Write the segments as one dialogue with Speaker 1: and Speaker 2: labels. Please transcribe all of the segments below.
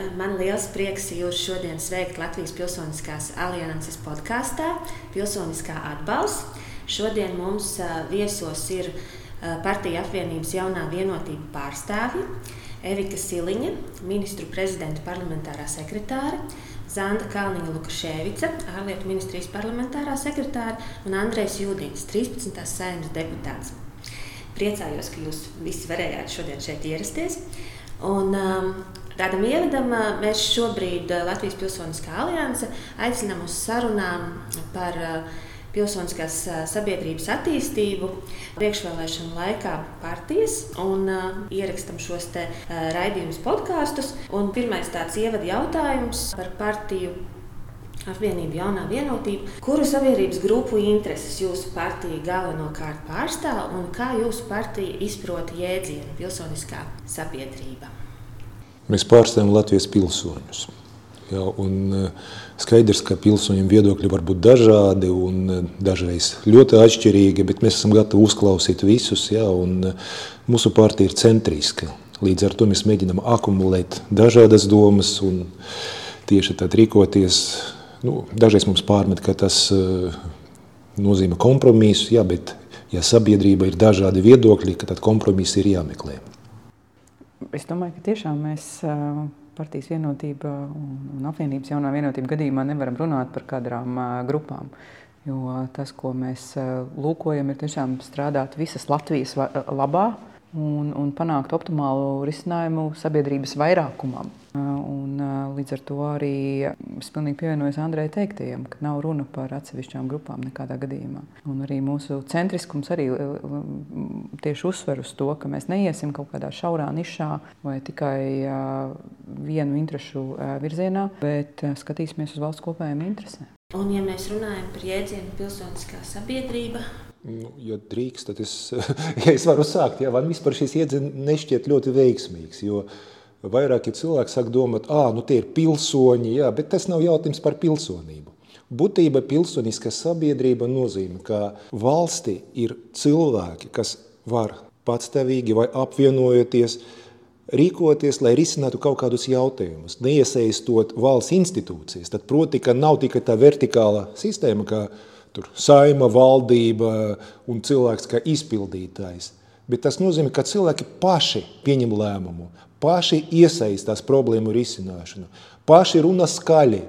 Speaker 1: Sveicināti! Man liels prieks jūs šodien sveikt Latvijas Pilsoniskās alianses podkāstā Pilsoniskā atbalsts. Šodien mums viesos ir Partija apvienības jaunā vienotība pārstāvji Evika Siliņa, ministru prezidenta parlamentārā sekretāra, Zanda Kalniņa Lukaševica, ārlietu ministrijas parlamentārā sekretāra un Andrejs Jūdīns, 13. saimnes deputāts. Priecājos, ka jūs visi varējāt šodien šeit ierasties. Un, um, Tādam ievadam mēs šobrīd Latvijas Pilsoniskā alianse aicinām uz sarunām par pilsoniskās sabiedrības attīstību priekšvēlēšanu laikā partijas un ierakstam šos te, raidījumus podkāstus. Pirmais tāds ievada jautājums par partiju. Apvienība, jaunā vienotība, kuru sabiedrības grupu intereses jūsu partija galvenokārt pārstāv un kā jūsu partija izprot jēdzienu pilsoniskā sabiedrība?
Speaker 2: Mēs pārstāvam Latvijas pilsoņus. Ja, un eh, skaidrs, ka pilsoņiem viedokļi var būt dažādi un eh, dažreiz ļoti atšķirīgi, bet mēs esam gatavi uzklausīt visus. Ja, eh, mūsu partija ir centriska. Līdz ar to mēs mēģinām akumulēt dažādas domas un tieši tad rīkoties. Nu, dažreiz mums pārmet, ka tas nozīmē kompromisu, ja, bet ja sabiedrība ir dažādi viedokļi, tad kompromisi ir jāmeklē.
Speaker 3: Es domāju, ka tiešām mēs partijas vienotība un apvienības jaunā vienotība gadījumā nevaram runāt par kādām grupām. Jo tas, ko mēs lūkojam, ir tiešām strādāt visas Latvijas labā un, un panākt optimālu risinājumu sabiedrības vairākumam. Un, līdz ar to arī es pilnīgi pievienojos Andrejai teiktajam, ka nav runa par atsevišķām grupām nekādā gadījumā. Un arī mūsu centriskums arī tieši uzsver uz to, ka mēs neiesim kaut kādā šaurā nišā vai tikai vienu interesu virzienā, bet skatīsimies uz valsts kopējām interesēm.
Speaker 1: Un, ja mēs runājam par jēdzienu pilsoniskā sabiedrība,
Speaker 2: Nu, ja drīkst, tad es, ja es varu sākt. Jā, man vispār šis iedziens nešķiet ļoti veiksmīgs. Jo vairāki cilvēki sāk domāt, ah, nu tie ir pilsoņi, jā, bet tas nav jautājums par pilsonību. Būtība pilsoniskā sabiedrība nozīmē, ka valsti ir cilvēki, kas var patstāvīgi vai apvienojoties, rīkoties, lai risinātu kaut kādus jautājumus, neiesaistot valsts institūcijas. Tad proti, ka nav tikai tā vertikāla sistēma, kā tur saima, valdība un cilvēks kā izpildītājs. Bet tas nozīmē, ka cilvēki paši pieņem lēmumu, paši iesaistās problēmu risināšanu, paši runā skaļi.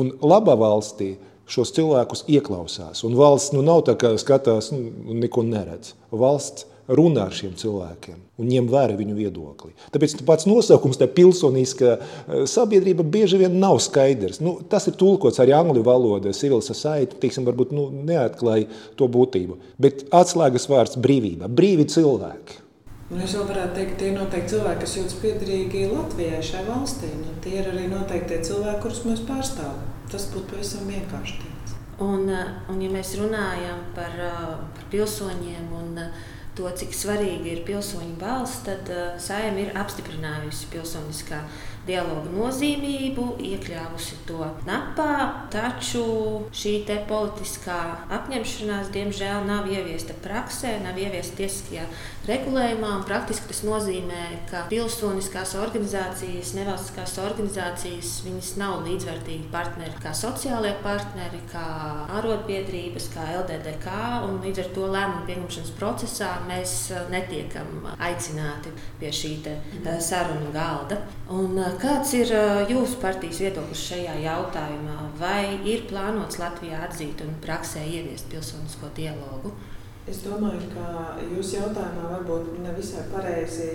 Speaker 2: Un labā valstī šos cilvēkus ieklausās. Un valsts nu, nav tā, ka skatās nu, un neko neredz. Valsts runā ar šiem cilvēkiem un ņem vērā viņu viedokli. Tāpēc pats nosaukums, tā pilsoniskā eh, sabiedrība, bieži vien nav skaidrs. Nu, tas ir tulkots arī angļu valodā, civil society, teiksim, varbūt nu, neatklāja to būtību. Bet atslēgas vārds brīvība, brīvi cilvēki.
Speaker 4: Un es vēl varētu teikt, ka tie ir noteikti cilvēki, kas jūtas piederīgi Latvijai, šai valstī. Nu, tie ir arī noteikti cilvēki, kurus mēs pārstāvam. Tas būtu pavisam vienkārši.
Speaker 1: Un, eh, un, ja mēs runājam par, eh, par pilsoņiem un to, cik svarīgi ir pilsoņu balss, tad uh, Sājuma ir apstiprinājusi pilsoniskā dialogu nozīmību, iekļāvusi to napā, taču šī politiskā apņemšanās, diemžēl, nav ieviesta praksē, nav ieviesta tiesiskajā regulējumā. Praktiski tas nozīmē, ka pilsoniskās organizācijas, nevalstiskās organizācijas, viņas nav līdzvērtīgi partneri, kā sociālie partneri, kā arotbiedrības, kā LDDK, un līdz ar to lēmumu pieņemšanas procesā mēs netiekam aicināti pie šī uh, sarunu galda. Un, uh, Kāds ir jūsu partijas viedoklis šajā jautājumā? Vai ir plānots Latvijā atzīt un praksē ieviest pilsonisko dialogu?
Speaker 4: Es domāju, ka jūsu jautājumā varbūt nevisai pareizi.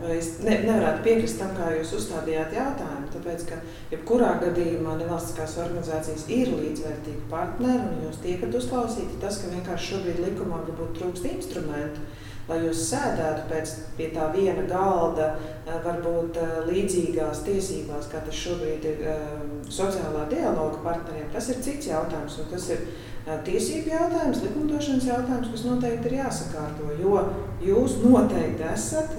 Speaker 4: Vai es ne, nevarētu piekrist tam, kā jūs uzstādījāt jautājumu, tāpēc, ka jebkurā gadījumā nevalstiskās organizācijas ir līdzvērtīgi partneri un jūs tiekat uzklausīti. Tas, ka vienkārši šobrīd likumā varbūt trūkst instrumentu, lai jūs sēdētu pēc, pie tā viena galda, eh, varbūt eh, līdzīgās tiesībās, kā tas šobrīd ir eh, sociālā dialoga partneriem, tas ir cits jautājums. Tas ir tiesību jautājums, likumdošanas jautājums, kas noteikti ir jāsakārto. Jo jūs noteikti esat,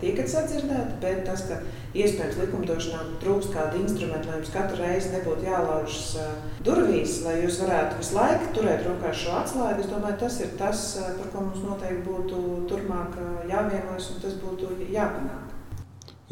Speaker 4: tiekat sadzirdēti, bet tas, ka iespējams likumdošanā trūkst kāda instrumenta, lai jums katru reizi nebūtu jālaužas durvīs, lai jūs varētu visu laiku turēt rokā šo atslēgu, es domāju, tas ir tas, par ko mums noteikti būtu turpmāk jāvienojas un tas būtu jāpanāk.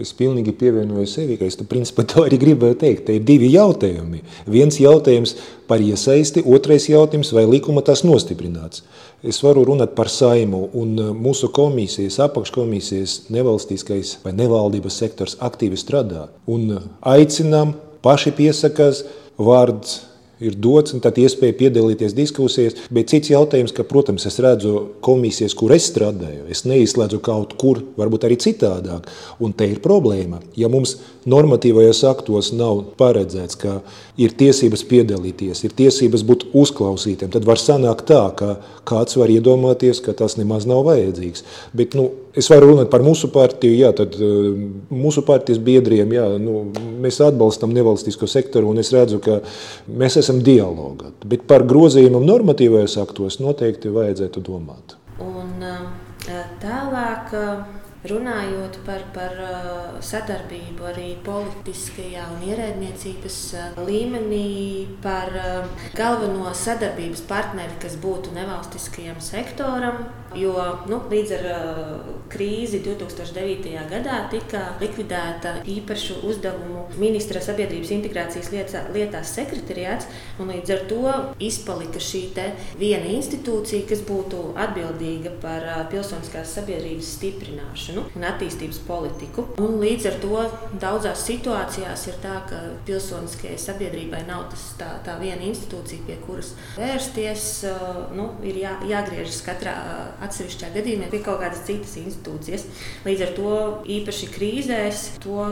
Speaker 2: Es pilnīgi pievienoju sevi, ka es tu, principā to arī gribēju teikt. Te ir divi jautājumi. Viens jautājums par iesaisti, otrais jautājums, vai likuma tas nostiprināts. Es varu runāt par saimu un uh, mūsu komisijas, apakškomisijas nevalstiskais vai nevaldības sektors aktīvi strādā. Un uh, aicinām, paši piesakās, vārds ir dots, un tad iespēja piedalīties diskusijās. Bet cits jautājums, ka, protams, es redzu komisijas, kur es strādāju, es neizslēdzu kaut kur, varbūt arī citādāk. Un te ir problēma. Ja mums normatīvajos aktos nav paredzēts, ka ir tiesības piedalīties, ir tiesības būt uzklausītiem, tad var sanākt tā, ka kāds var iedomāties, ka tas nemaz nav vajadzīgs. Bet, nu, es varu runāt par mūsu partiju, jā, tad uh, mūsu partijas biedriem, jā, nu, mēs atbalstam nevalstisko sektoru un es redzu, ka mēs esam dialogā. Bet par grozījumu normatīvajos aktos noteikti vajadzētu domāt.
Speaker 1: Un tālāk Runājot par, par uh, sadarbību arī politiskajā un ierēdniecības uh, līmenī, par uh, galveno sadarbības partneri, kas būtu nevalstiskajam sektoram, jo nu, līdz ar krīzi 2009. gadā tika likvidēta īpašu uzdevumu ministra sabiedrības integrācijas lietā, lietās sekretariāts, un līdz ar to izpalika šī viena institūcija, kas būtu atbildīga par pilsoniskās sabiedrības stiprināšanu likumdošanu un attīstības politiku. Un līdz ar to daudzās situācijās ir tā, ka pilsoniskajai sabiedrībai nav tas, tā, tā viena institūcija, pie kuras vērsties. Nu, ir jā, jāgriežas katrā atsevišķā gadījumā pie kaut kādas citas institūcijas. Līdz ar to īpaši krīzēs to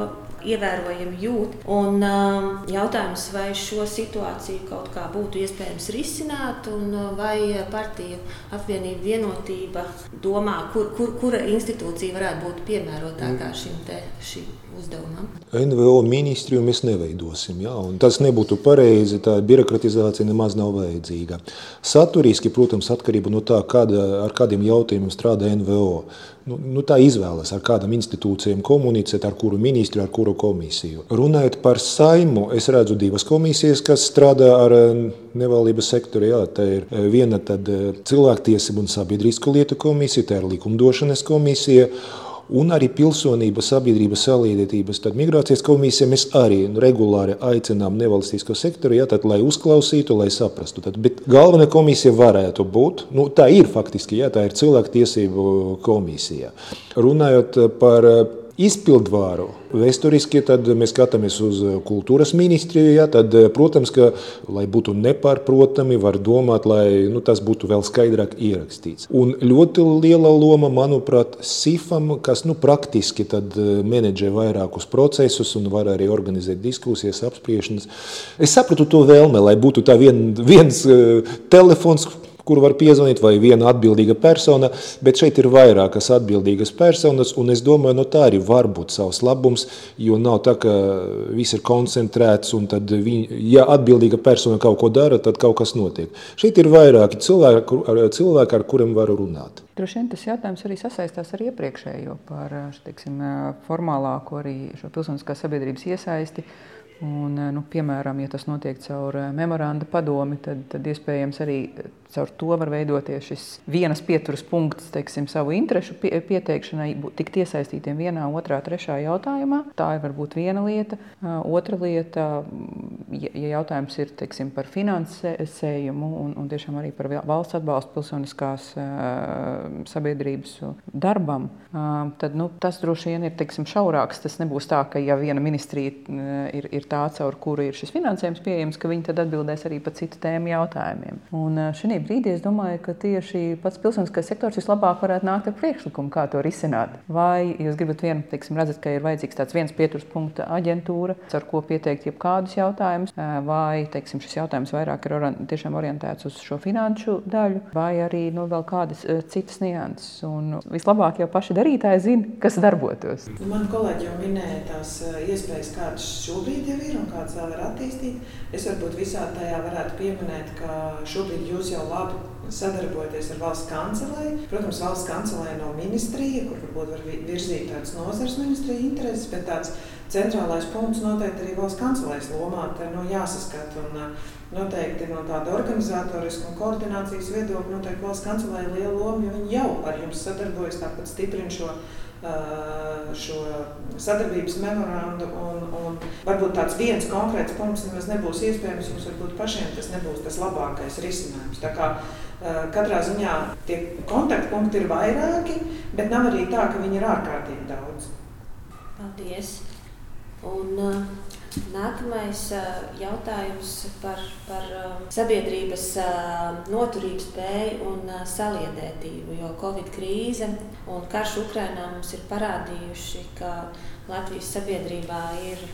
Speaker 1: ievērojami jūt. Un, um, jautājums, vai šo situāciju kaut kā būtu iespējams risināt, un uh, vai partiju apvienība vienotība domā, kur, kur, kura institūcija varētu būt piemērotākā šim, te, šim uzdevumam?
Speaker 2: NVO ministriju mēs neveidosim. Ja? Tas nebūtu pareizi, tā birokratizācija nemaz nav vajadzīga. Saturiski, protams, atkarība no tā, kāda, ar kādiem jautājumiem strādā NVO. Nu, nu, tā izvēlas, ar kādām institūcijām komunicēt, ar kuru ministru, ar kuru komisiju. Runājot par saimu, es redzu divas komisijas, kas strādā ar eh, nevalības sektoru. Jā, tā ir eh, viena eh, cilvēktiesību un sabiedrisko lietu komisija, tā ir likumdošanas komisija un arī pilsonības, sabiedrības saliedētības. Tad migrācijas komisija mēs arī regulāri aicinām nevalstisko sektoru, ja, tad, lai uzklausītu, lai saprastu. Tad, bet galvenā komisija varētu būt, nu, tā ir faktiski, ja, tā ir cilvēktiesību komisija. Runājot par izpildvāru. Vēsturiski mēs skatāmies uz eh, kultūras ministriju. Ja, tad, eh, protams, ka, lai būtu nepārprotami, var domāt, lai nu, tas būtu vēl skaidrāk ierakstīts. Un ļoti liela loma, manuprāt, SIFam, kas nu, praktiski eh, menedžē vairākus procesus un var arī organizēt diskusijas, apspriešanas. Es sapratu to vēlme, lai būtu tā vien, viens telefons kuru var piezvanīt, vai viena atbildīga persona, bet šeit ir vairākas atbildīgas personas, un es domāju, no tā arī var būt savs labums, jo nav tā, ka viss ir koncentrēts, un tad, viņ, ja atbildīga persona kaut ko dara, tad kaut kas notiek. Šeit ir vairāki cilvēki, cilvēki ar kuriem varu runāt.
Speaker 3: Droši vien tas jautājums arī sasaistās ar iepriekšējo par teiksim, formālāko arī šo pilsoniskās sabiedrības iesaisti. Un, nu, piemēram, ja tas notiek caur memoranda padomi, tad, tad iespējams arī Caur to var veidoties šis vienas pieturas punkts, teiksim, savu interesu pieteikšanai, tikt iesaistītiem vienā, otrā, trešā jautājumā. Tā ir varbūt viena lieta. Otra lieta, ja jautājums ir teiksim, par finansējumu un, un tiešām arī par valsts atbalstu pilsoniskās sabiedrības darbam, tad nu, tas droši vien ir teiksim, šaurāks. Tas nebūs tā, ka ja viena ministrija ir, ir tā, caur kuru ir šis finansējums pieejams, ka viņi tad atbildēs arī par citu tēmu jautājumiem. Un šī brīdī es domāju, ka tieši pats pilsoniskais sektors vislabāk varētu nākt ar priekšlikumu, kā to risināt. Vai jūs gribat vienu, teiksim, redzat, ka ir vajadzīgs tāds viens pieturas punkta aģentūra, ar ko pieteikt jebkādus jautājumus, vai teiksim, šis jautājums vairāk ir ori tiešām orientēts uz šo finanšu daļu, vai arī nu, vēl kādas citas nianses. Un vislabāk jau paši darītāji zina, kas darbotos.
Speaker 4: Man kolēģi jau minēja tās iespējas, kādas šobrīd jau ir un kādas vēl var attīstīt. Es varbūt visā tajā varētu pieminēt, ka šobrīd jūs jau labi sadarbojoties ar valsts kancelēju. Protams, valsts kancelēja nav ministrija, kur varbūt var virzīt tādas nozares ministrija intereses, bet tāds centrālais punkts noteikti arī valsts kancelējas lomā te, nu, jāsaskat. Un, Noteikti no tāda organizatoriska un koordinācijas viedokļa, noteikti valsts kancelēja liela loma, jo viņi jau ar jums sadarbojas, tāpat stiprina šo šo sadarbības memorandu. Un, un varbūt tāds viens konkrēts punkts nemaz nebūs iespējams. Jums varbūt pašiem tas nebūs tas labākais risinājums. Tā kā katrā ziņā tie kontaktpunkti ir vairāki, bet nav arī tā, ka viņi ir ārkārtīgi daudz.
Speaker 1: Paldies! Un, uh... Nākamais jautājums par, par sabiedrības noturības spēju un saliedētību. Jo Covid krīze un karš Ukrainā mums ir parādījuši, ka Latvijas sabiedrībā ir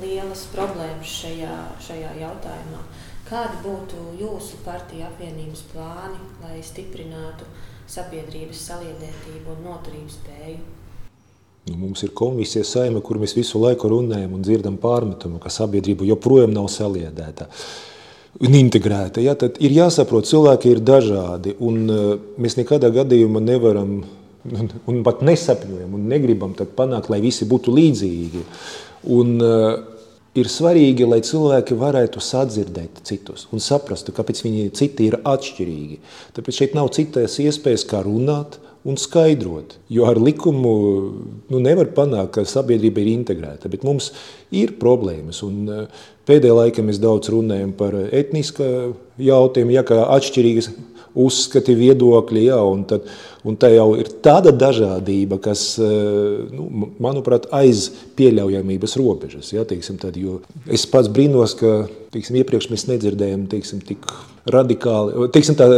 Speaker 1: lielas problēmas šajā, šajā jautājumā. Kādi būtu jūsu partija apvienības plāni, lai stiprinātu sabiedrības saliedētību un noturības spēju?
Speaker 2: Nu, mums ir komisija saima, kur mēs visu laiku runājam un dzirdam pārmetumu, ka sabiedrība joprojām nav saliedēta un integrēta. Ja, tad ir jāsaprot, cilvēki ir dažādi un uh, mēs nekādā gadījumā nevaram un pat nesapņojam un negribam panākt, lai visi būtu līdzīgi. Un, uh, ir svarīgi, lai cilvēki varētu sadzirdēt citus un saprastu, kāpēc viņi citi ir atšķirīgi. Tāpēc šeit nav citas iespējas, kā runāt, un skaidrot. Jo ar likumu nu, nevar panākt, ka sabiedrība ir integrēta. Bet mums ir problēmas. Un, eh, pēdējā laikā mēs daudz runājam par etniskā jautājumu, ja, kā atšķirīgas uzskati, viedokļi. Ja, un, tad, un tā jau ir tāda dažādība, kas, eh, nu, manuprāt, aiz pieļaujamības robežas. Ja, teiksim, tad, es pats brīnos, ka teiksim, iepriekš mēs nedzirdējām teiksim, tik radikāli, teiksim, tā,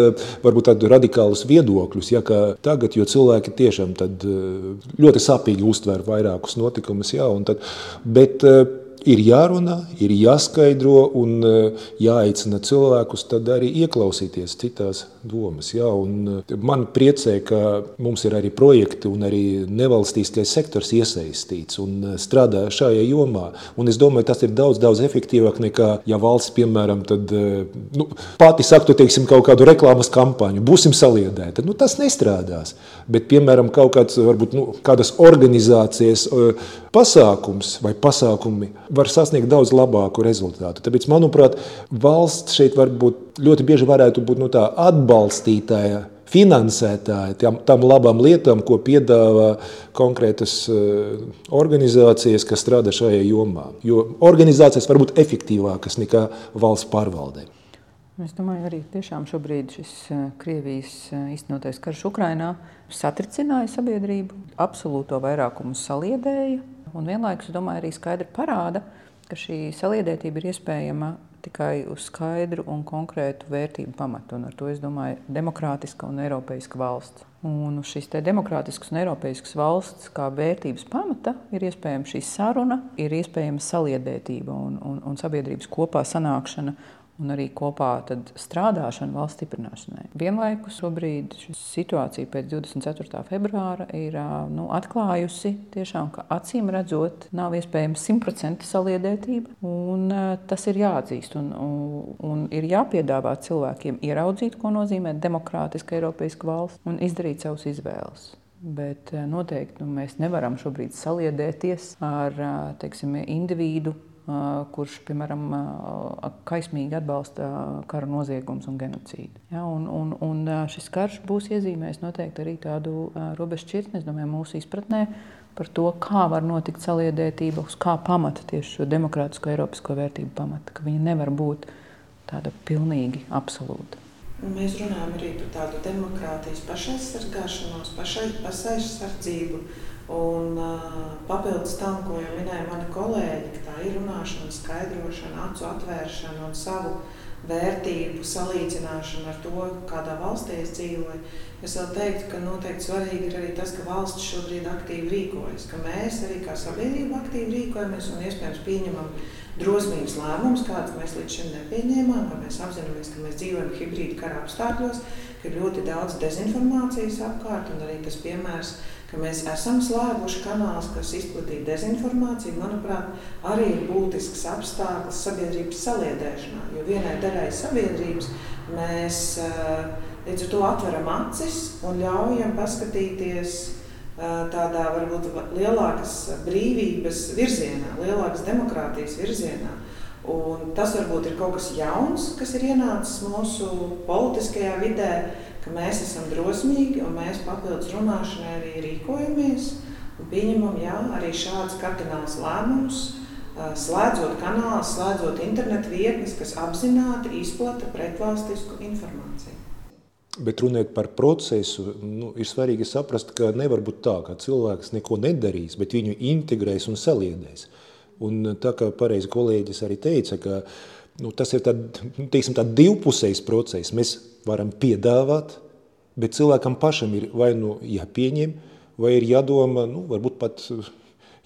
Speaker 2: varbūt tādu radikālus viedokļus, ja, tagad, jo cilvēki tiešām tad eh, ļoti sāpīgi uztver vairākus notikumus, ja, tad, bet eh, ir jārunā, ir jāskaidro un eh, jāaicina cilvēkus tad arī ieklausīties citās domas. Ja, un man priecē, ka mums ir arī projekti un arī nevalstiskais sektors iesaistīts un strādā šajā jomā. Un es domāju, tas ir daudz, daudz efektīvāk nekā, ja valsts, piemēram, tad, nu, pati saktu, teiksim, kaut kādu reklāmas kampaņu, būsim saliedēti. Nu, tas nestrādās. Bet, piemēram, kaut kāds, varbūt, nu, kādas organizācijas pasākums vai pasākumi var sasniegt daudz labāku rezultātu. Tāpēc, manuprāt, valsts šeit var būt ļoti bieži varētu būt nu, tā atbalstītāja finansētāji tam, tam labām lietām, ko piedāvā konkrētas uh, organizācijas, kas strādā šajā jomā. Jo organizācijas var būt efektīvākas nekā valsts pārvaldē.
Speaker 3: Es domāju, arī tiešām šobrīd šis uh, Krievijas uh, īstenotais karš Ukrainā satricināja sabiedrību, absolūto vairākumu saliedēja un vienlaikus, domāju, arī skaidri parāda, ka šī saliedētība ir iespējama tikai uz skaidru un konkrētu vērtību pamatu. Un ar to es domāju, demokrātiska un eiropeiska valsts. Un uz šīs demokrātiskas un eiropeiskas valsts kā vērtības pamata ir iespējama šī saruna, ir iespējama saliedētība un, un, un sabiedrības kopā sanākšana un arī kopā strādāšanu valsts stiprināšanai. Vienlaikus šobrīd situācija pēc 24. februāra ir nu, atklājusi, tiešām, ka acīm redzot, nav iespējama simtprocentīga saliedētība. Tas ir jāatzīst un, un, un ir jāpiedāvā cilvēkiem ieraudzīt, ko nozīmē demokrātiska Eiropas valsts un izdarīt savus izvēles. Bet noteikti nu, mēs nevaram šobrīd saliedēties ar teiksim, individu kurš, piemēram, kaismīgi atbalsta kara noziegumus un genocīdu. Ja, un, un, un šis karš būs iezīmējis noteikti arī tādu robežu šķirtni, es domāju, mūsu izpratnē par to, kā var notikt saliedētība, uz kā pamata tieši šo demokrātisko eiropisko vērtību pamata, ka viņa nevar būt tāda pilnīgi absolūta.
Speaker 4: Mēs runājam arī par tādu demokrātijas pašaizsargāšanos, pašaizsardzību. Un, uh, papildus tam, ko jau minēja mani kolēģi, tā ir runāšana, skaidrošana, acu atvēršana un savu vērtību salīdzināšana ar to, kādā valstī es dzīvoju. Es vēl teiktu, ka noteikti svarīgi ir arī tas, ka valsts šobrīd aktīvi rīkojas, ka mēs arī kā sabiedrība aktīvi rīkojamies un iespējams pieņemam drosmīgus lēmumus, kādus mēs līdz šim nepieņēmām, ka mēs apzināmies, ka mēs dzīvojam hibrīda kara apstākļos, ka ir ļoti daudz dezinformācijas apkārt un arī tas piemērs, ka mēs esam slēguši kanālus, kas izplatīja dezinformāciju, manuprāt, arī ir būtisks apstākļus sabiedrības saliedēšanā. Jo vienai daļai sabiedrības mēs eh, līdz ar to atveram acis un ļaujam paskatīties eh, tādā varbūt lielākas brīvības virzienā, lielākas demokrātijas virzienā. Un tas varbūt ir kaut kas jauns, kas ir ienācis mūsu politiskajā vidē, ka mēs esam drosmīgi un mēs papildus runāšanai arī rīkojamies. Un pieņemam, jā, arī šāds kardināls lēmums, slēdzot kanālus, slēdzot internetu vietnes, kas apzināti izplata pretvalstisku informāciju.
Speaker 2: Bet runājot par procesu, nu, ir svarīgi saprast, ka nevar būt tā, ka cilvēks neko nedarīs, bet viņu integrēs un saliedēs. Un tā kā pareizi kolēģis arī teica, ka nu, tas ir tād, nu, teiksim, tā divpusējs process. Mēs varam piedāvāt, bet cilvēkam pašam ir vai nu jāpieņem, vai ir jādomā, nu, varbūt pat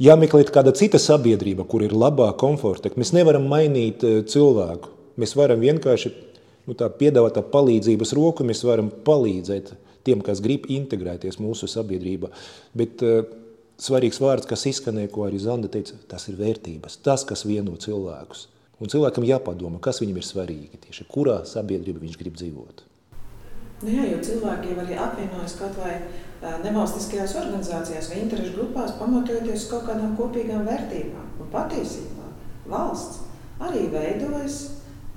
Speaker 2: jāmeklē kāda cita sabiedrība, kur ir labāk, komfortāk. Mēs nevaram mainīt eh, cilvēku. Mēs varam vienkārši nu, tā piedāvāt tā palīdzības roku, mēs varam palīdzēt tiem, kas grib integrēties mūsu sabiedrībā. Bet uh, svarīgs vārds, kas izskanēja, ko arī Zanda teica, tas ir vērtības, tas, kas vieno cilvēkus. Un cilvēkam jāpadomā, kas viņam ir svarīgi, tieši kurā sabiedrībā viņš grib dzīvot.
Speaker 4: Nu jā, jo cilvēki jau arī apvienojas kaut vai nevalstiskajās organizācijās vai interešu grupās, pamatojoties uz kaut kādām kopīgām vērtībām. Un patiesībā valsts arī veidojas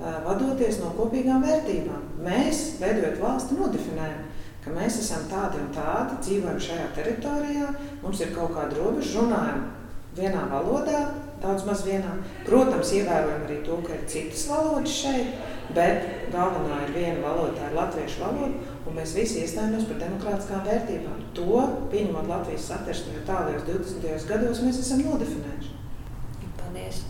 Speaker 4: vadoties no kopīgām vērtībām. Mēs, veidojot valsti, nodefinējam, ka mēs esam tādi un tādi, dzīvojam šajā teritorijā, mums ir kaut kāda robeža, runājam vienā valodā, daudz maz vienā. Protams, ievērojam arī to, ka ir citas valodas šeit, bet galvenā ir viena valoda, tā ir latviešu valoda, un mēs visi iestājāmies par demokrātiskām vērtībām. To, pieņemot Latvijas satversmi jau tālajos 20. gados, mēs esam nodefinējuši.
Speaker 1: Paldies!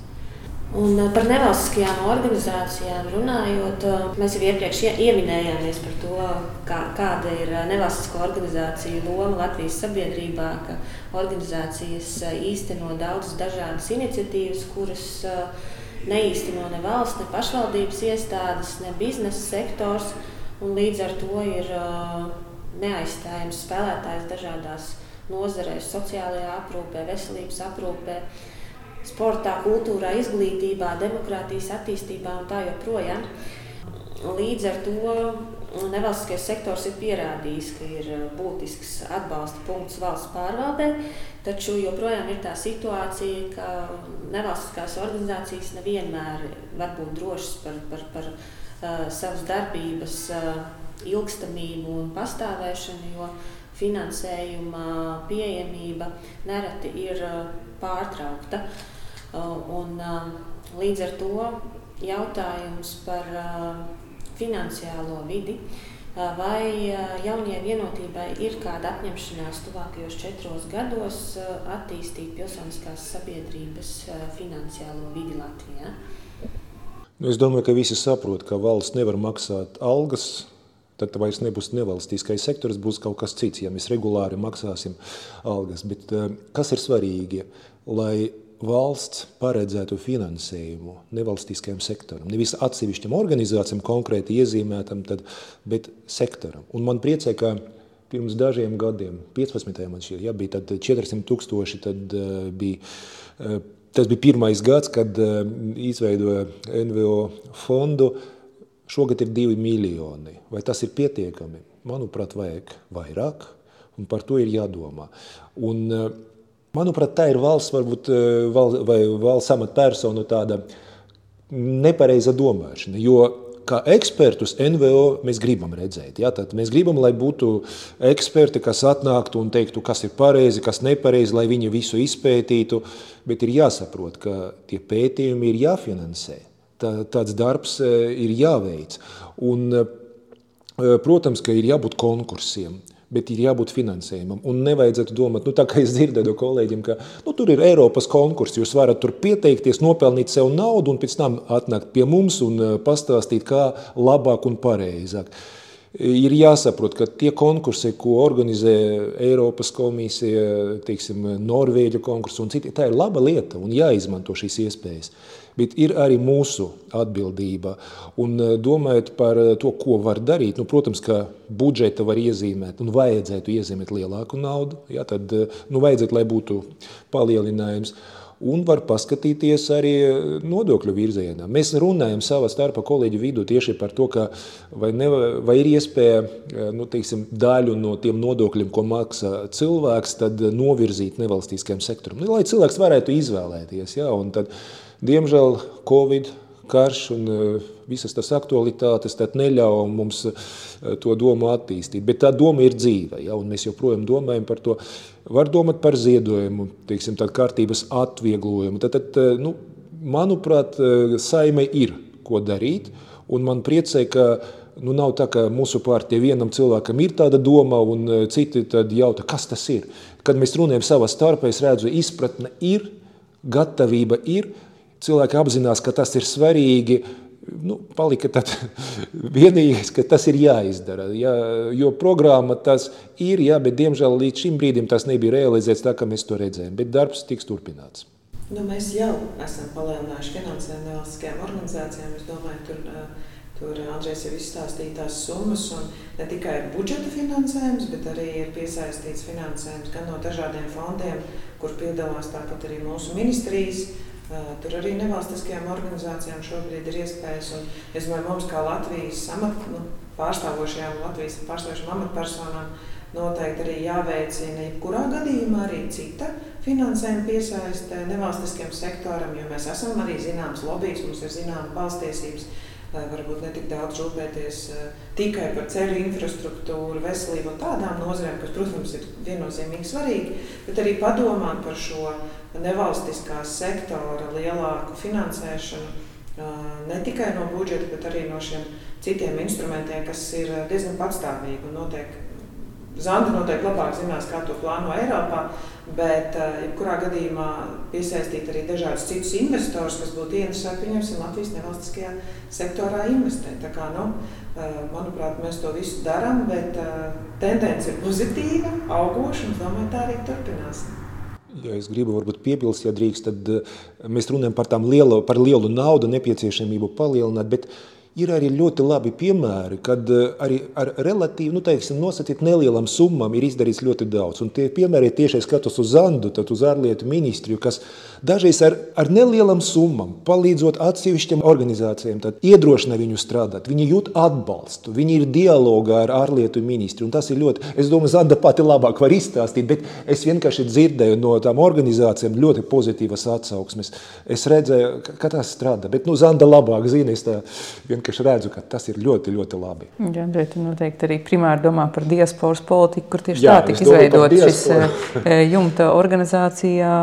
Speaker 1: Un eh, par nevalstiskajām organizācijām runājot, eh, mēs jau iepriekš ieminējāmies par to, kā, kāda ir eh, nevalstisko organizāciju loma Latvijas sabiedrībā, organizācijas īsteno daudzas dažādas iniciatīvas, kuras neīsteno ne valsts, ne pašvaldības iestādes, ne biznesa sektors, līdz ar to ir neaizstājams spēlētājs dažādās nozarēs, sociālajā aprūpē, veselības aprūpē sportā, kultūrā, izglītībā, demokrātijas attīstībā un tā joprojām. Līdz ar to nevalstiskais sektors ir pierādījis, ka ir uh, būtisks atbalsta punkts valsts pārvaldē, taču joprojām ir tā situācija, ka nevalstiskās organizācijas nevienmēr var būt drošas par, par, par uh, savas darbības uh, ilgstamību un pastāvēšanu, finansējuma pieejamība nereti ir pārtraukta. Un, līdz ar to jautājums par finansiālo vidi. Vai jaunajai vienotībai ir kāda apņemšanās tuvākajos četros gados attīstīt pilsoniskās sabiedrības finansiālo vidi Latvijā?
Speaker 2: Es domāju, ka visi saprot, ka valsts nevar maksāt algas tad vairs nebūs nevalstiskais sektors, būs kaut kas cits, ja mēs regulāri maksāsim algas. Bet kas ir svarīgi? lai valsts paredzētu finansējumu nevalstiskajam sektoram. Nevis atsevišķam organizācijam konkrēti iezīmētam, tad, bet sektoram. Un man priecē, ka pirms dažiem gadiem, 15. man šķiet, ja, bija 400 tūkstoši, tad uh, bija, uh, tas bija pirmais gads, kad uh, izveidoja NVO fondu, šogad ir 2 miljoni. Vai tas ir pietiekami? Manuprāt, vajag vairāk, un par to ir jādomā. Un, uh, Manuprāt, tā ir valsts, varbūt, eh, val, vai valsts amatpersonu tāda nepareiza domāšana. Jo kā ekspertus NVO mēs gribam redzēt. Ja? Tad mēs gribam, lai būtu eksperti, kas atnāktu un teiktu, kas ir pareizi, kas nepareizi, lai viņi visu izpētītu. Bet ir jāsaprot, ka tie pētījumi ir jāfinansē. Tā, tāds darbs eh, ir jāveic. Un, eh, protams, ka ir jābūt konkursiem bet ir jābūt finansējumam. Un nevajadzētu domāt, nu, tā kā es dzirdēju no kolēģiem, ka nu, tur ir Eiropas konkurss, jūs varat tur pieteikties, nopelnīt sev naudu un pēc tam atnākt pie mums un pastāstīt, kā labāk un pareizāk. Ir jāsaprot, ka tie konkursi, ko organizē Eiropas komisija, teiksim, Norvēģu konkursu un citi, tā ir laba lieta un jāizmanto šīs iespējas bet ir arī mūsu atbildība. Un eh, domājot par eh, to, ko var darīt, nu, protams, ka budžeta var iezīmēt un vajadzētu iezīmēt lielāku naudu, ja, tad eh, nu, vajadzētu, lai būtu palielinājums. Un var paskatīties arī nodokļu virzienā. Mēs runājam savā starpā kolēģu vidū tieši par to, ka vai, ne, vai ir iespēja nu, teiksim, daļu no tiem nodokļiem, ko maksā cilvēks, novirzīt nevalstiskajam sektoram, lai cilvēks varētu izvēlēties. Ja, Diemžēl Covid karš un visas tas aktualitātes neļauj mums to domu attīstīt. Bet tā doma ir dzīva, ja, un mēs joprojām domājam par to. Var domāt par ziedojumu, teiksim, kārtības atvieglojumu. Tad, tad, nu, manuprāt, saime ir ko darīt, un man priecē, ka nu, nav tā, ka mūsu partija vienam cilvēkam ir tāda doma, un citi jautā, kas tas ir. Kad mēs runājam savā starpā, es redzu, izpratne ir, gatavība ir, cilvēki apzinās, ka tas ir svarīgi. Nu, palika tad vienīgais, ka tas ir jāizdara. Jā, jo programma tas ir, jā, bet diemžēl līdz šim brīdim tas nebija realizēts tā, kā mēs to redzējām. Bet darbs tiks turpināts.
Speaker 4: Nu, mēs jau esam palielinājuši finansējumu nevalstiskajām organizācijām. Es domāju, tur, tur Andrēs jau izstāstīja tās summas. Ne tikai budžeta finansējums, bet arī ir piesaistīts finansējums gan no dažādiem fondiem, kur piedalās tāpat arī mūsu ministrijas Tur arī nevalstiskajām organizācijām šobrīd ir iespējas. Es domāju, mums kā Latvijas amat, nu, pārstāvošajām Latvijas pārstāvošajām amatpersonām noteikti arī jāveicina jebkurā gadījumā arī cita finansējuma piesaiste nevalstiskiem sektoram, jo mēs esam arī zināms lobbyis, mums ir zināma balstiesības varbūt ne tik daudz rūpēties tikai par ceļu infrastruktūru, veselību un tādām nozarēm, kas, protams, ir viennozīmīgi svarīgi, bet arī padomāt par šo nevalstiskā sektora lielāku finansēšanu ne tikai no budžeta, bet arī no šiem citiem instrumentiem, kas ir diezgan patstāvīgi un noteikti. Zanda noteikti labāk zinās, kā to plāno Eiropā, bet jebkurā gadījumā piesaistīt arī dažādus citus investorus, kas būtu interesēti, pieņemsim, Latvijas nevalstiskajā sektorā investēt. Tā kā, nu, manuprāt, mēs to visu darām, bet tendence ir pozitīva, augoša un domāju, tā arī turpināsim.
Speaker 2: Ja es gribu varbūt piebilst, ja drīkst, tad eh, mēs runājam par, lielo, par lielu naudu, nepieciešamību palielināt, bet Ir arī ļoti labi piemēri, kad eh, arī ar relatīvi nu, teiksim, nosacīt nelielam summām ir izdarīts ļoti daudz. Un tie piemēri tieši skatos uz Zandu, tad uz ārlietu ministriju, kas dažreiz ar, ar nelielam summām palīdzot atsevišķiem organizācijām, tad iedrošina viņu strādāt. Viņi jūt atbalstu, viņi ir dialogā ar ārlietu ministru. Un tas ir ļoti, es domāju, Zanda pati labāk var izstāstīt, bet es vienkārši dzirdēju no tām organizācijām ļoti pozitīvas atsauksmes. Es redzēju, ka tas strādā, bet nu, Zanda labāk zina, es tā vienkārši vienkārši redzu, ka tas ir ļoti, ļoti labi.
Speaker 3: Jā, bet noteikti arī primāri domā par diasporas politiku, kur tieši Jā, tā tika izveidot šis eh, jumta organizācijā,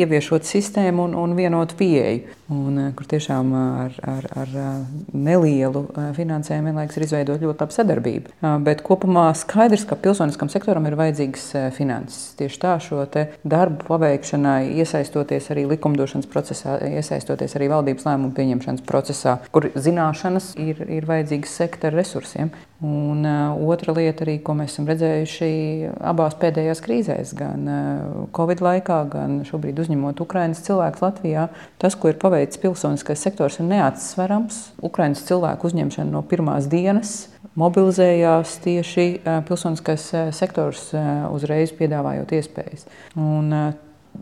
Speaker 3: ieviešot sistēmu un, un vienotu pieeju. Un, eh, kur tiešām ar, ar, ar eh, nelielu finansējumu vienlaikus ir izveidota ļoti laba sadarbība. Bet kopumā skaidrs, ka pilsoniskam sektoram ir vajadzīgas finanses. Tieši tā šo darbu paveikšanai, iesaistoties arī likumdošanas procesā, iesaistoties arī valdības lēmumu pieņemšanas procesā, kur zināšanas ir, ir vajadzīgas sektora resursiem. Un uh, otra lieta, arī, ko mēs esam redzējuši abās pēdējās krīzēs, gan uh, Covid laikā, gan šobrīd uzņemot Ukraiņas cilvēkus Latvijā, tas, ko ir paveicis pilsoniskais sektors, ir neatsverams. Ukraiņas cilvēku uzņemšana no pirmās dienas mobilizējās tieši uh, pilsoniskais sektors, uzreiz piedāvājot iespējas. Un,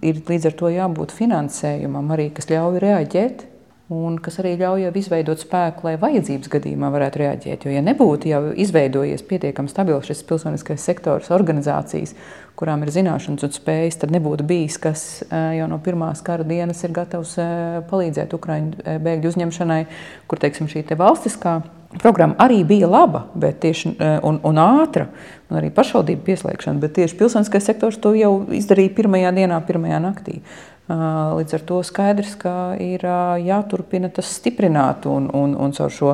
Speaker 3: ir līdz ar to jābūt finansējumam, arī, kas ļauj reaģēt un kas arī ļauj izveidot spēku, lai vajadzības gadījumā varētu reaģēt. Jo, ja nebūtu jau izveidojies pietiekami stabils šis pilsoniskais sektors, organizācijas, kurām ir zināšanas un spējas, tad nebūtu bijis, kas jau no pirmās kara dienas ir gatavs palīdzēt Ukraiņu bēgļu uzņemšanai, kur teiksim, šī te valstiskā programma arī bija laba tieši, un, un ātra, un arī pašvaldību pieslēgšana, bet tieši pilsoniskais sektors to jau izdarīja pirmajā dienā, pirmajā naktī. Līdz ar to skaidrs, ka ir jāturpina tas stiprināt un, un, un caur šo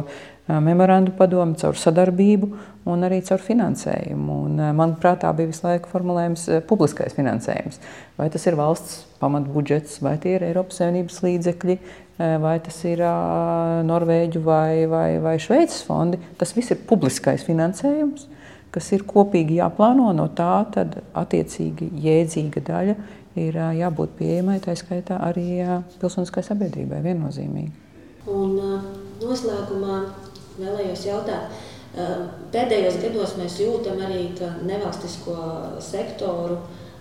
Speaker 3: memorandu padomu, caur sadarbību un arī caur finansējumu. Un, manuprāt, tā bija visu laiku formulējums publiskais finansējums. Vai tas ir valsts pamatbudžets, vai tie ir Eiropas Savienības līdzekļi, vai tas ir Norvēģu vai, vai, vai Šveices fondi. Tas viss ir publiskais finansējums, kas ir kopīgi jāplāno. No tā tad attiecīgi jēdzīga daļa ir jābūt pieejamai, tā skaitā arī pilsoniskai sabiedrībai viennozīmīgi.
Speaker 1: Un noslēgumā vēlējos jautāt, pēdējos gados mēs jūtam arī, ka nevalstisko sektoru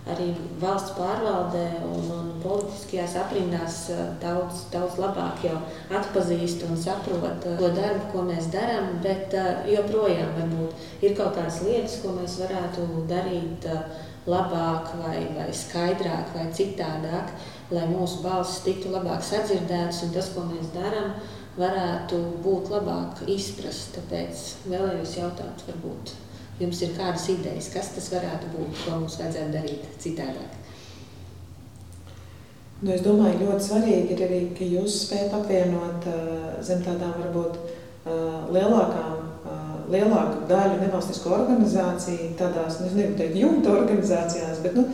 Speaker 1: arī valsts pārvaldē un, un politiskajās aprindās daudz, daudz labāk jau atpazīst un saprot to darbu, ko mēs darām, bet joprojām varbūt ir kaut kādas lietas, ko mēs varētu darīt labāk, vai, vai skaidrāk, vai citādāk. lai mūsu balsis tiktu labāk sadzirdētas un tas, ko mēs darām, varētu būt labāk izprast. Tāpēc vēlējos jautāt, varbūt jums ir kādas idejas, kas tas varētu būt, ko mums vajadzētu darīt citādāk.
Speaker 4: Nu, es domāju, ļoti svarīgi ir arī, ka jūs spējat apvienot uh, zem tādām varbūt uh, lielākām, lielāku daļu nevalstisko organizāciju, tādās, nu, nezinu, teikt, jumta organizācijās, bet, nu,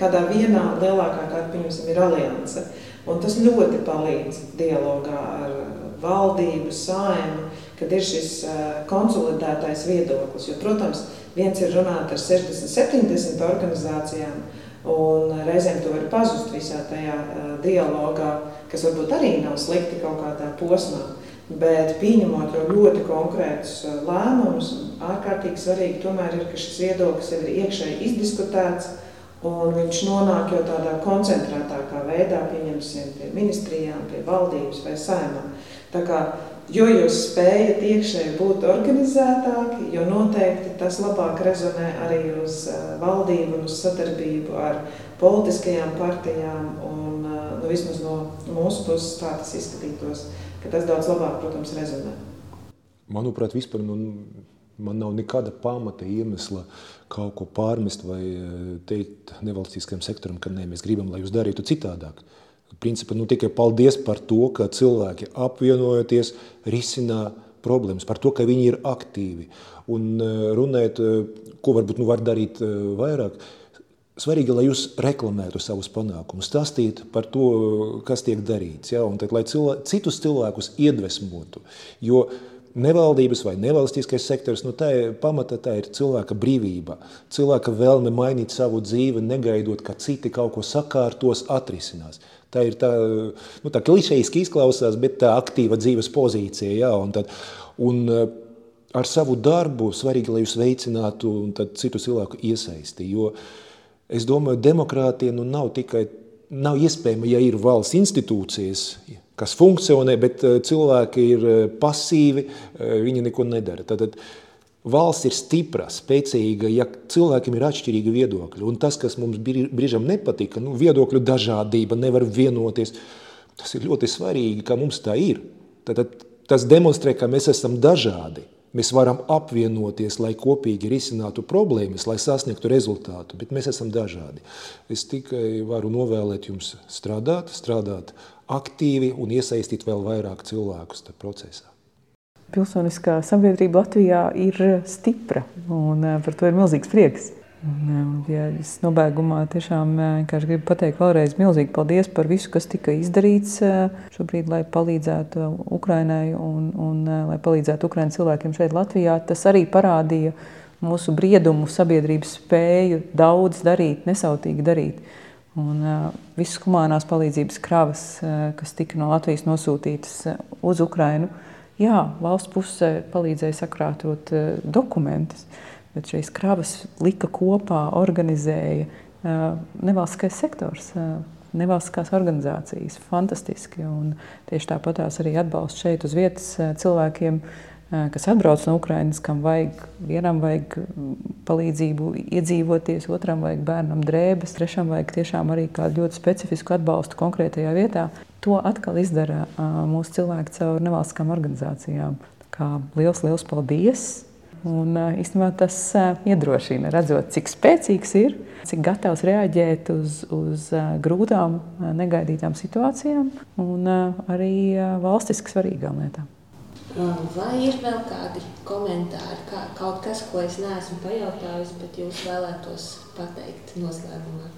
Speaker 4: kādā vienā lielākā, kā, pieņemsim, ir alianse. Un tas ļoti palīdz dialogā ar valdību, saimu, kad ir šis konsolidētais viedoklis. Jo, protams, viens ir runāt ar 60, 70 organizācijām, Un reizēm tu vari pazust visā tajā dialogā, kas varbūt arī nav slikti kaut kādā posmā. Bet pieņemot jau ļoti konkrētus uh, lēmumus, ārkārtīgi svarīgi tomēr ir, ka šis viedoklis jau ir iekšēji izdiskutēts un viņš nonāk jau tādā koncentrētākā veidā, pieņemsim, pie ministrijām, pie valdības vai saimām. Tā kā Jo jūs spējat iekšēji būt organizētāki, jo noteikti tas labāk rezonē arī uz valdību un uz sadarbību ar politiskajām partijām. Un, nu, vismaz no mūsu puses tā tas izskatītos, ka tas daudz labāk, protams, rezonē.
Speaker 2: Manuprāt, vispār nu, man nav nekāda pamata iemesla kaut ko pārmest vai teikt nevalstiskajam sektoram, ka nē, mēs gribam, lai jūs darītu citādāk. Principā nu, tikai paldies par to, ka cilvēki apvienojoties risinā problēmas, par to, ka viņi ir aktīvi. Un e, runēt, e, ko varbūt nu var darīt e, vairāk, svarīgi, lai jūs reklamētu savus panākumus, stāstītu par to, kas tiek darīts, ja? un tad, lai cilvē, citus cilvēkus iedvesmotu. Jo nevaldības vai nevalstiskais sektors, nu tā ir pamata, tā ir cilvēka brīvība, cilvēka vēlme mainīt savu dzīvi, negaidot, ka citi kaut ko sakārtos, atrisinās. Tā ir tā, nu, tā klišejiski izklausās, bet tā aktīva dzīves pozīcija. Jā, un tad, un, ar savu darbu svarīgi, lai jūs veicinātu citu cilvēku iesaisti. Jo es domāju, demokrātija nu, nav tikai nav iespējama, ja ir valsts institūcijas, kas funkcionē, bet eh, cilvēki ir eh, pasīvi, viņi neko nedara. Tad, tad, Valsts ir stipra, spēcīga, ja cilvēkiem ir atšķirīgi viedokļi. Un tas, kas mums brīžam nepatika, nu, viedokļu dažādība, nevar vienoties, tas ir ļoti svarīgi, ka mums tā ir. Tad tas demonstrē, ka mēs esam dažādi. Mēs varam apvienoties, lai kopīgi risinātu problēmas, lai sasniegtu rezultātu, bet mēs esam dažādi. Es tikai varu novēlēt jums strādāt, strādāt aktīvi un iesaistīt vēl vairāk cilvēkus procesā
Speaker 3: pilsoniskā sabiedrība Latvijā ir stipra, un eh, par to ir milzīgs prieks. Eh, ja es nobeigumā tiešām eh, gribu pateikt vēlreiz milzīgi paldies par visu, kas tika izdarīts šobrīd, lai palīdzētu Ukrainai un, un lai palīdzētu Ukraiņu cilvēkiem šeit Latvijā. Tas arī parādīja mūsu briedumu, sabiedrības spēju daudz darīt, nesautīgi darīt. Un visas humanās palīdzības kravas, kas tika no Latvijas nosūtītas uz Ukrainu, uh, Jā, valsts pusē palīdzēja sakrātot dokumentus, bet šīs kravas lika kopā, organizēja nevalstiskais sektors. Nevalstiskās organizācijas, fantastiski. Un tieši tāpat arī atbalsts šeit uz vietas cilvēkiem, kas atbrauc no Ukrainas, kam vajag, vienam vajag palīdzību iedzīvoties, otram vajag bērnam drēbes, trešam vajag tiešām arī kādu ļoti specifisku atbalstu konkrētajā vietā. To atkal izdara mūsu cilvēki caur nevalstiskām organizācijām. Kā liels, liels paldies! Un, īstenībā tas iedrošina, redzot, cik spēcīgs ir, cik gatavs reaģēt uz, uz grūtām, negaidītām situācijām un arī valstiski svarīgām lietām.
Speaker 1: Vai ir vēl kādi komentāri, kā, kaut kas, ko es neesmu pajautājusi, bet jūs vēlētos pateikt noslēgumā?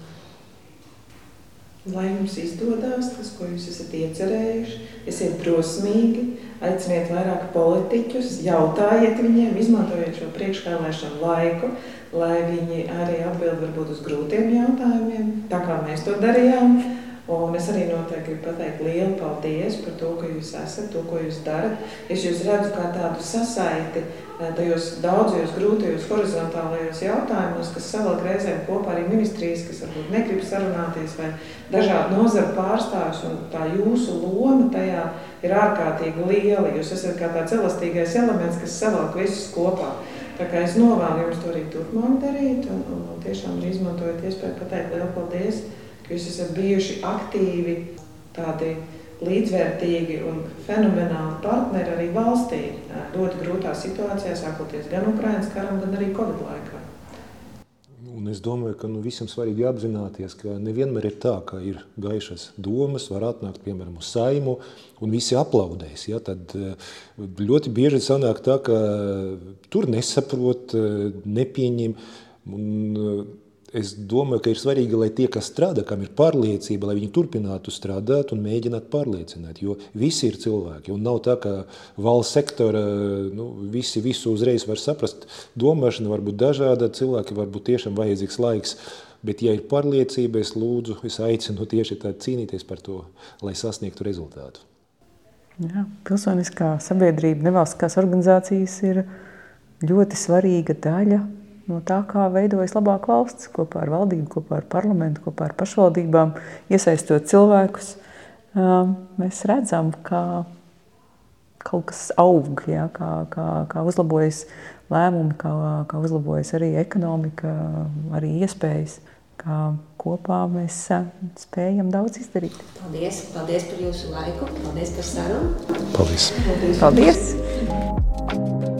Speaker 4: Lai jums izdodas tas, ko jūs esat iecerējuši, esiet drosmīgi, aiciniet vairāk politiķus, jautājiet viņiem, izmantojiet šo priekšvēlēšanu laiku, lai viņi arī atbild varbūt uz grūtiem jautājumiem, tā kā mēs to darījām. Un es arī noteikti gribu pateikt lielu paldies par to, ka jūs esat, to, ko jūs darat. Es jūs redzu kā tādu sasaiti eh, tajos daudzajos grūtajos horizontālajos jautājumos, kas savalk reizēm kopā arī ministrijas, kas varbūt negrib sarunāties, vai dažādu nozaru pārstāvjus, un tā jūsu loma tajā ir ārkārtīgi liela. Jūs esat kā tāds elastīgais elements, kas savalk visus kopā. Tā kā es novēlu jums to arī turpmāk darīt, un, un, un tiešām izmantojot iespēju pateikt lielu paldies ka jūs esat bijuši aktīvi, tādi līdzvērtīgi un fenomenāli partneri arī valstī ļoti grūtā situācijā, sākoties gan Ukraiņas karam, gan arī Covid laikā.
Speaker 2: Un es domāju, ka nu, visam svarīgi apzināties, ka nevienmēr ir tā, ka ir gaišas domas, var atnākt piemēram uz saimu un visi aplaudēs. Ja? Tad ļoti bieži sanāk tā, ka tur nesaprot, nepieņem. Un, es domāju, ka ir svarīgi, lai tie, kas strādā, kam ir pārliecība, lai viņi turpinātu strādāt un mēģināt pārliecināt. Jo visi ir cilvēki. Un nav tā, ka valsts sektora nu, visi visu uzreiz var saprast. Domāšana var būt dažāda, cilvēki var būt tiešām vajadzīgs laiks. Bet, ja ir pārliecība, es lūdzu, es aicinu tieši tā cīnīties par to, lai sasniegtu rezultātu.
Speaker 3: Jā, pilsoniskā sabiedrība, nevalstiskās organizācijas ir ļoti svarīga daļa no tā, kā veidojas labāka valsts kopā ar valdību, kopā ar parlamentu, kopā ar pašvaldībām, iesaistot cilvēkus. Mēs redzam, ka kaut kas aug, ja, kā, kā, kā uzlabojas lēmumi, kā, kā uzlabojas arī ekonomika, arī iespējas. Kopā mēs spējam daudz izdarīt.
Speaker 1: Paldies, paldies par jūsu laiku, paldies par sarunu.
Speaker 2: Paldies!
Speaker 3: Paldies! paldies.